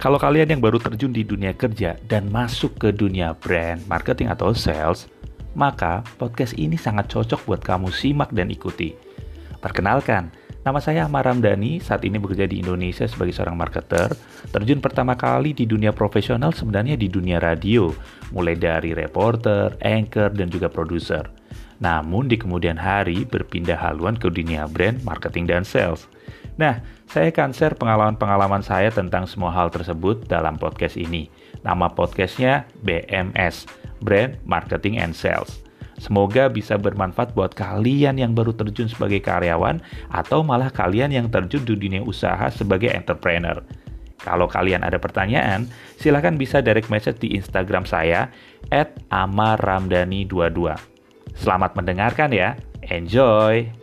Kalau kalian yang baru terjun di dunia kerja dan masuk ke dunia brand, marketing atau sales, maka podcast ini sangat cocok buat kamu simak dan ikuti. Perkenalkan, nama saya Ahmad Ramdhani, saat ini bekerja di Indonesia sebagai seorang marketer. Terjun pertama kali di dunia profesional sebenarnya di dunia radio, mulai dari reporter, anchor, dan juga produser. Namun di kemudian hari berpindah haluan ke dunia brand, marketing, dan sales. Nah, saya akan share pengalaman-pengalaman saya tentang semua hal tersebut dalam podcast ini. Nama podcastnya BMS, Brand Marketing and Sales. Semoga bisa bermanfaat buat kalian yang baru terjun sebagai karyawan atau malah kalian yang terjun di dunia usaha sebagai entrepreneur. Kalau kalian ada pertanyaan, silahkan bisa direct message di Instagram saya at amaramdani22. Selamat mendengarkan ya. Enjoy!